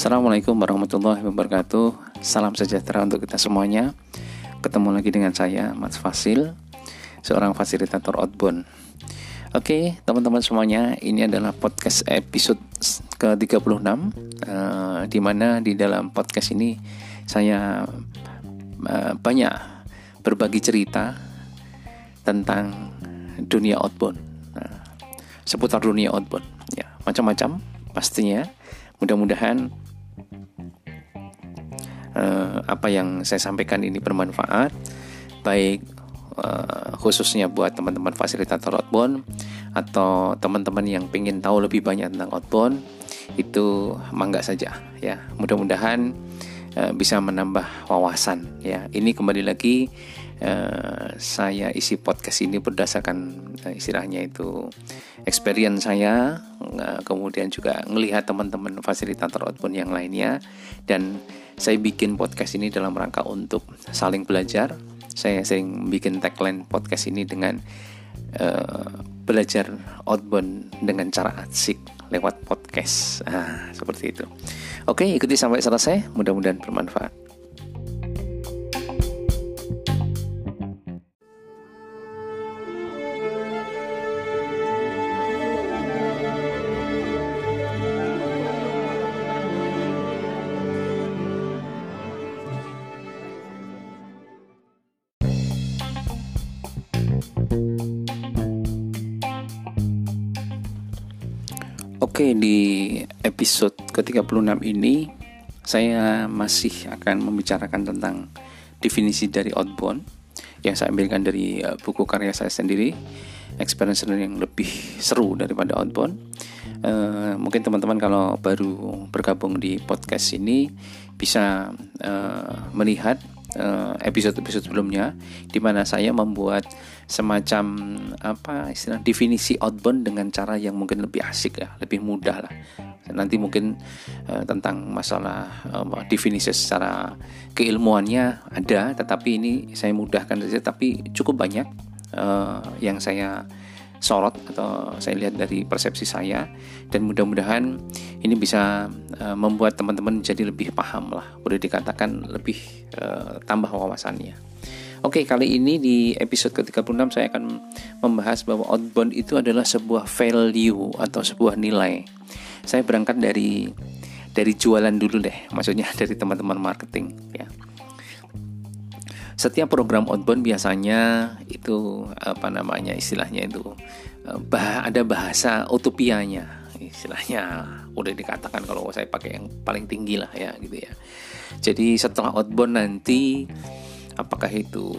Assalamualaikum warahmatullahi wabarakatuh. Salam sejahtera untuk kita semuanya. Ketemu lagi dengan saya, Mas Fasil Seorang fasilitator outbound. Oke, teman-teman semuanya Ini adalah podcast episode ke-36 uh, Di mana di dalam podcast ini Saya uh, banyak berbagi cerita Tentang dunia outbound. Nah, Seputar dunia outbound ya, Macam-macam pastinya. Mudah-mudahan uh, apa yang saya sampaikan ini bermanfaat, baik uh, khususnya buat teman-teman fasilitator outbound atau teman-teman yang ingin tahu lebih banyak tentang outbound itu mangga saja ya. Mudah-mudahan uh, bisa menambah wawasan ya. Ini kembali lagi uh, saya isi podcast ini berdasarkan uh, istilahnya itu experience saya kemudian juga melihat teman-teman fasilitator outbound yang lainnya dan saya bikin podcast ini dalam rangka untuk saling belajar saya sering bikin tagline podcast ini dengan uh, belajar outbound dengan cara asik lewat podcast. Ah, seperti itu. Oke ikuti sampai selesai. Mudah-mudahan bermanfaat Oke, di episode ke-36 ini saya masih akan membicarakan tentang definisi dari outbound yang saya ambilkan dari uh, buku karya saya sendiri, Experience yang lebih seru daripada outbound. Uh, mungkin teman-teman kalau baru bergabung di podcast ini bisa uh, melihat episode-episode uh, sebelumnya di mana saya membuat semacam apa istilah definisi outbound dengan cara yang mungkin lebih asik ya, lebih mudah lah. Nanti mungkin uh, tentang masalah uh, definisi secara keilmuannya ada, tetapi ini saya mudahkan saja. Tapi cukup banyak uh, yang saya sorot atau saya lihat dari persepsi saya dan mudah-mudahan ini bisa uh, membuat teman-teman jadi lebih paham lah boleh dikatakan lebih uh, tambah wawasannya Oke, kali ini di episode ke-36 saya akan membahas bahwa outbound itu adalah sebuah value atau sebuah nilai. Saya berangkat dari dari jualan dulu deh, maksudnya dari teman-teman marketing ya. Setiap program outbound biasanya itu apa namanya istilahnya itu eh, bah ada bahasa utopianya istilahnya udah dikatakan kalau saya pakai yang paling tinggi lah ya gitu ya. Jadi setelah outbound nanti apakah itu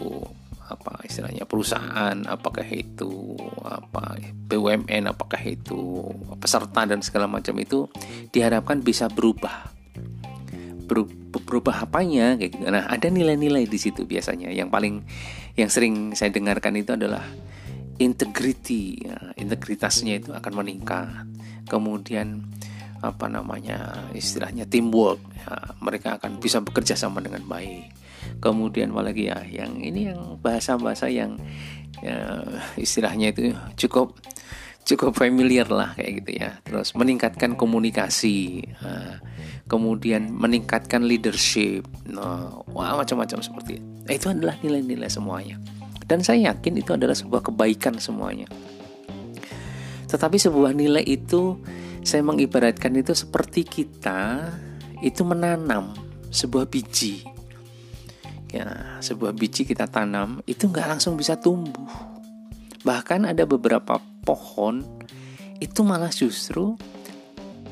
apa istilahnya perusahaan, apakah itu apa BUMN, apakah itu peserta dan segala macam itu diharapkan bisa berubah. Berubah apanya kayak gitu. Nah, ada nilai-nilai di situ biasanya. Yang paling yang sering saya dengarkan itu adalah integrity. Ya, integritasnya itu akan meningkat. Kemudian apa namanya istilahnya teamwork ya, mereka akan bisa bekerja sama dengan baik kemudian apalagi ya yang ini yang bahasa-bahasa yang ya, istilahnya itu cukup cukup familiar lah kayak gitu ya. Terus meningkatkan komunikasi uh, kemudian meningkatkan leadership. Nah, wah macam-macam seperti itu. Nah, itu adalah nilai-nilai semuanya. Dan saya yakin itu adalah sebuah kebaikan semuanya. Tetapi sebuah nilai itu saya mengibaratkan itu seperti kita itu menanam sebuah biji. Ya sebuah biji kita tanam itu nggak langsung bisa tumbuh. Bahkan ada beberapa pohon itu malah justru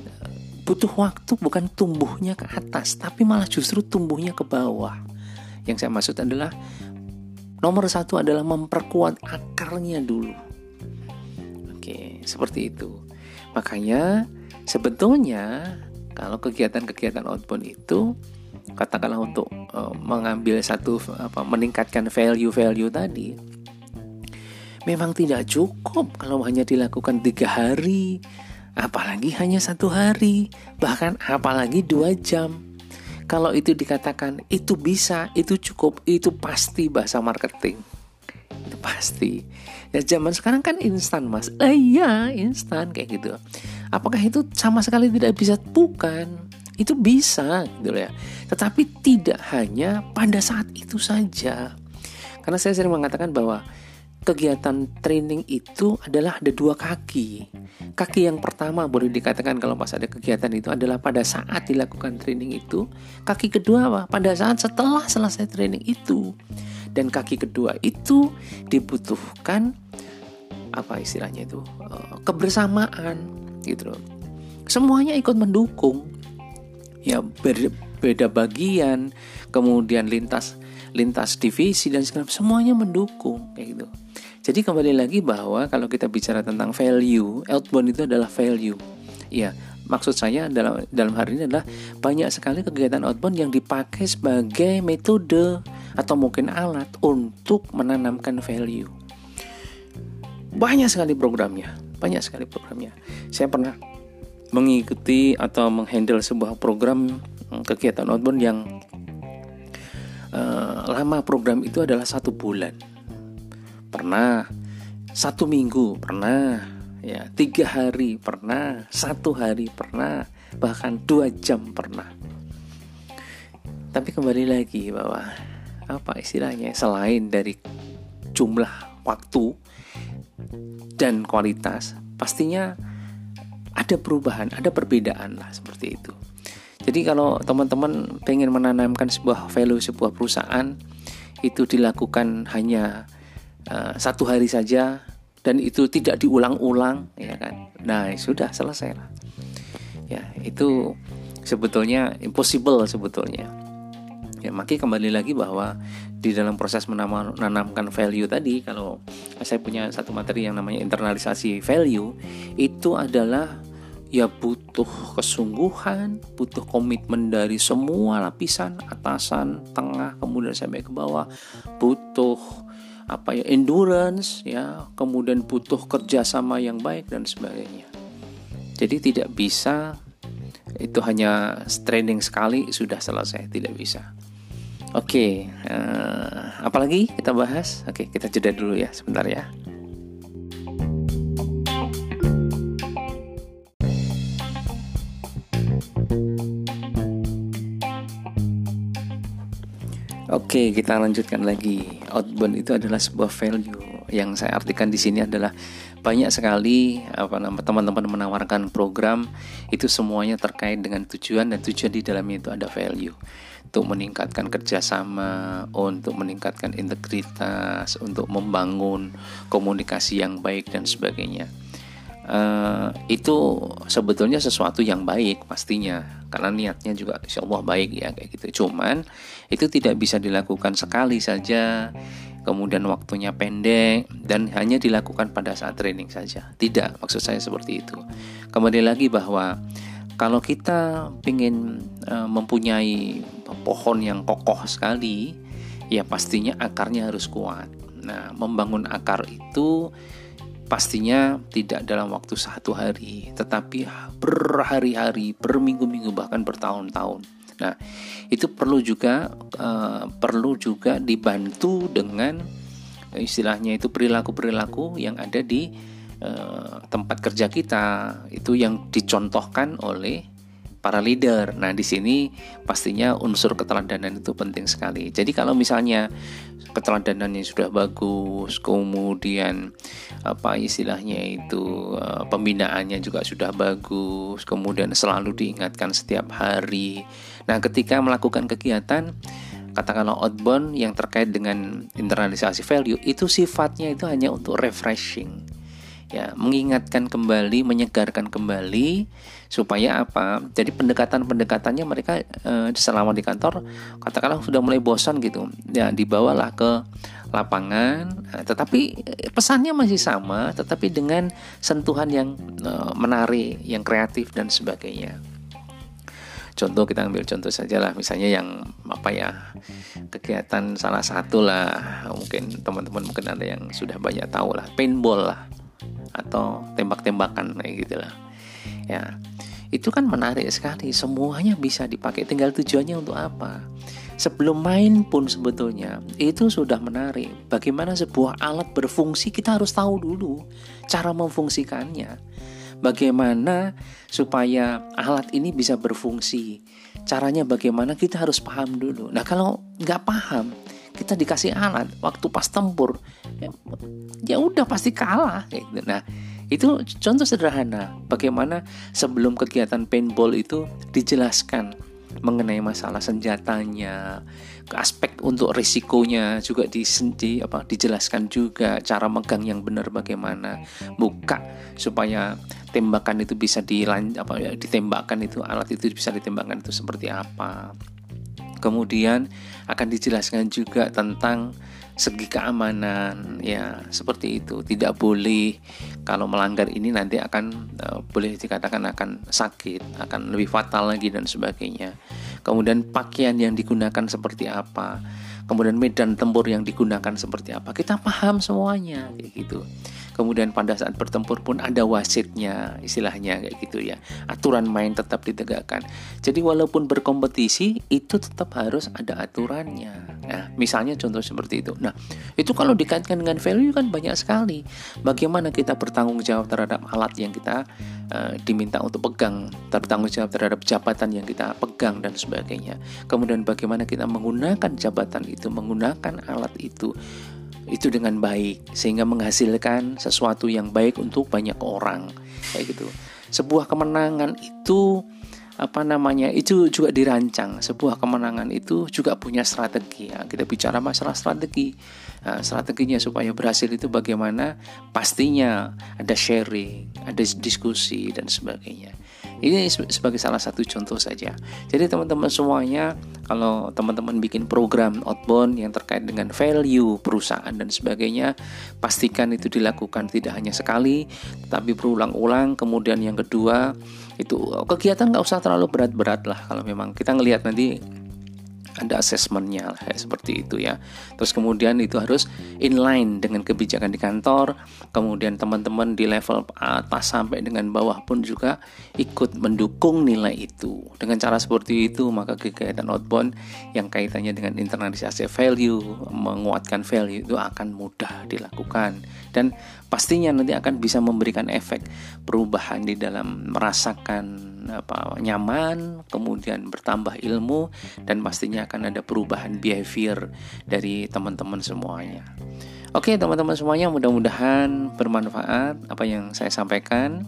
eh, butuh waktu bukan tumbuhnya ke atas tapi malah justru tumbuhnya ke bawah. Yang saya maksud adalah nomor satu adalah memperkuat akarnya dulu. Oke seperti itu. Makanya sebetulnya kalau kegiatan-kegiatan outbound itu katakanlah untuk uh, mengambil satu apa meningkatkan value-value tadi memang tidak cukup kalau hanya dilakukan tiga hari apalagi hanya satu hari bahkan apalagi dua jam. Kalau itu dikatakan itu bisa itu cukup itu pasti bahasa marketing. Itu pasti. Ya zaman sekarang kan instan mas. Eh iya instan kayak gitu. Apakah itu sama sekali tidak bisa? Bukan. Itu bisa gitu ya. Tetapi tidak hanya pada saat itu saja. Karena saya sering mengatakan bahwa kegiatan training itu adalah ada dua kaki. Kaki yang pertama boleh dikatakan kalau pas ada kegiatan itu adalah pada saat dilakukan training itu. Kaki kedua apa? Pada saat setelah selesai training itu. Dan kaki kedua itu dibutuhkan apa istilahnya itu eh, kebersamaan gitu loh. Semuanya ikut mendukung. Ya beda bagian, kemudian lintas lintas divisi dan segala semuanya mendukung kayak gitu. Jadi kembali lagi bahwa kalau kita bicara tentang value, outbound itu adalah value. Ya, maksud saya dalam dalam hari ini adalah banyak sekali kegiatan outbound yang dipakai sebagai metode atau mungkin alat untuk menanamkan value. Banyak sekali programnya, banyak sekali programnya. Saya pernah mengikuti atau menghandle sebuah program hmm, kegiatan outbound yang uh, lama program itu adalah satu bulan pernah. Satu minggu pernah. Ya tiga hari pernah. Satu hari pernah. Bahkan dua jam pernah. Tapi kembali lagi bahwa apa istilahnya selain dari jumlah waktu dan kualitas pastinya ada perubahan ada perbedaan lah seperti itu. Jadi kalau teman-teman pengen menanamkan sebuah value sebuah perusahaan itu dilakukan hanya uh, satu hari saja dan itu tidak diulang-ulang ya kan? Nah sudah selesai lah. Ya itu sebetulnya impossible sebetulnya. Ya makanya kembali lagi bahwa di dalam proses menanamkan value tadi kalau saya punya satu materi yang namanya internalisasi value itu adalah ya butuh kesungguhan, butuh komitmen dari semua lapisan atasan, tengah, kemudian sampai ke bawah, butuh apa ya endurance ya kemudian butuh kerjasama yang baik dan sebagainya. Jadi tidak bisa itu hanya training sekali sudah selesai tidak bisa. Oke okay, uh, eh, apalagi kita bahas? Oke okay, kita jeda dulu ya sebentar ya Oke, kita lanjutkan lagi. Outbound itu adalah sebuah value yang saya artikan di sini adalah banyak sekali apa nama teman-teman menawarkan program itu semuanya terkait dengan tujuan dan tujuan di dalamnya itu ada value untuk meningkatkan kerjasama, untuk meningkatkan integritas, untuk membangun komunikasi yang baik dan sebagainya. Uh, itu sebetulnya sesuatu yang baik pastinya karena niatnya juga insya Allah baik ya kayak gitu. Cuman itu tidak bisa dilakukan sekali saja kemudian waktunya pendek dan hanya dilakukan pada saat training saja. Tidak maksud saya seperti itu. Kembali lagi bahwa kalau kita ingin uh, mempunyai pohon yang kokoh sekali ya pastinya akarnya harus kuat. Nah membangun akar itu pastinya tidak dalam waktu satu hari, tetapi berhari-hari, berminggu-minggu bahkan bertahun-tahun. Nah, itu perlu juga uh, perlu juga dibantu dengan istilahnya itu perilaku-perilaku yang ada di uh, tempat kerja kita itu yang dicontohkan oleh para leader. Nah, di sini pastinya unsur keteladanan itu penting sekali. Jadi kalau misalnya keteladanannya sudah bagus, kemudian apa istilahnya itu eh, pembinaannya juga sudah bagus, kemudian selalu diingatkan setiap hari. Nah, ketika melakukan kegiatan katakanlah outbound yang terkait dengan internalisasi value itu sifatnya itu hanya untuk refreshing ya mengingatkan kembali menyegarkan kembali supaya apa? Jadi pendekatan-pendekatannya mereka e, selama di kantor katakanlah sudah mulai bosan gitu. Ya dibawalah ke lapangan. Nah, tetapi eh, pesannya masih sama tetapi dengan sentuhan yang e, menarik yang kreatif dan sebagainya. Contoh kita ambil contoh saja lah misalnya yang apa ya kegiatan salah satu lah mungkin teman-teman mungkin ada yang sudah banyak tahu lah paintball lah atau tembak-tembakan kayak gitu lah ya itu kan menarik sekali. Semuanya bisa dipakai. Tinggal tujuannya untuk apa? Sebelum main pun sebetulnya itu sudah menarik. Bagaimana sebuah alat berfungsi kita harus tahu dulu cara memfungsikannya. Bagaimana supaya alat ini bisa berfungsi. Caranya bagaimana kita harus paham dulu. Nah kalau nggak paham, kita dikasih alat waktu pas tempur, ya, ya udah pasti kalah. Gitu. Nah itu contoh sederhana bagaimana sebelum kegiatan paintball itu dijelaskan mengenai masalah senjatanya, aspek untuk risikonya juga di, di apa dijelaskan juga cara megang yang benar bagaimana, buka supaya tembakan itu bisa dilan apa ya ditembakkan itu alat itu bisa ditembakkan itu seperti apa. Kemudian akan dijelaskan juga tentang segi keamanan ya seperti itu. Tidak boleh kalau melanggar ini nanti akan uh, boleh dikatakan akan sakit akan lebih fatal lagi dan sebagainya. Kemudian pakaian yang digunakan seperti apa kemudian medan tempur yang digunakan seperti apa kita paham semuanya kayak gitu kemudian pada saat bertempur pun ada wasitnya istilahnya kayak gitu ya. Aturan main tetap ditegakkan. Jadi walaupun berkompetisi itu tetap harus ada aturannya. Nah misalnya contoh seperti itu. Nah itu kalau dikaitkan dengan value kan banyak sekali. Bagaimana kita bertanggung jawab terhadap alat yang kita uh, diminta untuk pegang bertanggung jawab terhadap jabatan yang kita pegang dan sebagainya. Kemudian bagaimana kita menggunakan jabatan itu menggunakan alat itu itu dengan baik sehingga menghasilkan sesuatu yang baik untuk banyak orang. Kayak gitu. Sebuah kemenangan itu apa namanya itu juga dirancang. Sebuah kemenangan itu juga punya strategi. Ya kita bicara masalah strategi. Nah, strateginya supaya berhasil itu bagaimana? Pastinya ada sharing ada diskusi dan sebagainya ini sebagai salah satu contoh saja. Jadi teman-teman semuanya kalau teman-teman bikin program outbound yang terkait dengan value perusahaan dan sebagainya, pastikan itu dilakukan tidak hanya sekali, tapi berulang-ulang. Kemudian yang kedua itu kegiatan nggak usah terlalu berat-berat lah kalau memang kita ngelihat nanti ada asesmennya seperti itu ya. Terus kemudian itu harus inline dengan kebijakan di kantor. Kemudian teman-teman di level atas sampai dengan bawah pun juga ikut mendukung nilai itu. Dengan cara seperti itu maka kegiatan outbound yang kaitannya dengan internalisasi value, menguatkan value itu akan mudah dilakukan dan pastinya nanti akan bisa memberikan efek perubahan di dalam merasakan apa nyaman, kemudian bertambah ilmu dan pastinya akan ada perubahan behavior dari teman-teman semuanya. Oke, teman-teman semuanya mudah-mudahan bermanfaat apa yang saya sampaikan.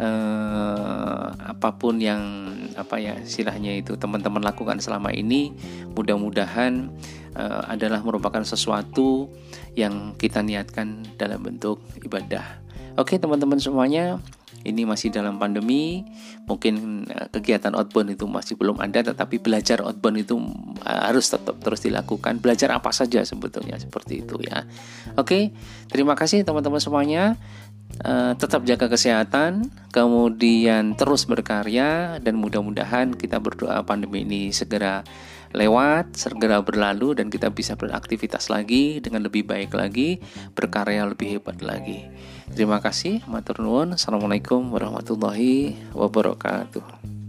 Eh, apa pun yang apa ya istilahnya itu teman-teman lakukan selama ini mudah-mudahan eh, adalah merupakan sesuatu yang kita niatkan dalam bentuk ibadah. Oke, teman-teman semuanya, ini masih dalam pandemi, mungkin eh, kegiatan outbound itu masih belum ada, tetapi belajar outbound itu eh, harus tetap terus dilakukan. Belajar apa saja sebetulnya seperti itu ya. Oke, terima kasih teman-teman semuanya. Uh, tetap jaga kesehatan, kemudian terus berkarya dan mudah-mudahan kita berdoa pandemi ini segera lewat, segera berlalu dan kita bisa beraktivitas lagi dengan lebih baik lagi, berkarya lebih hebat lagi. Terima kasih, matur nuwun. Assalamualaikum warahmatullahi wabarakatuh.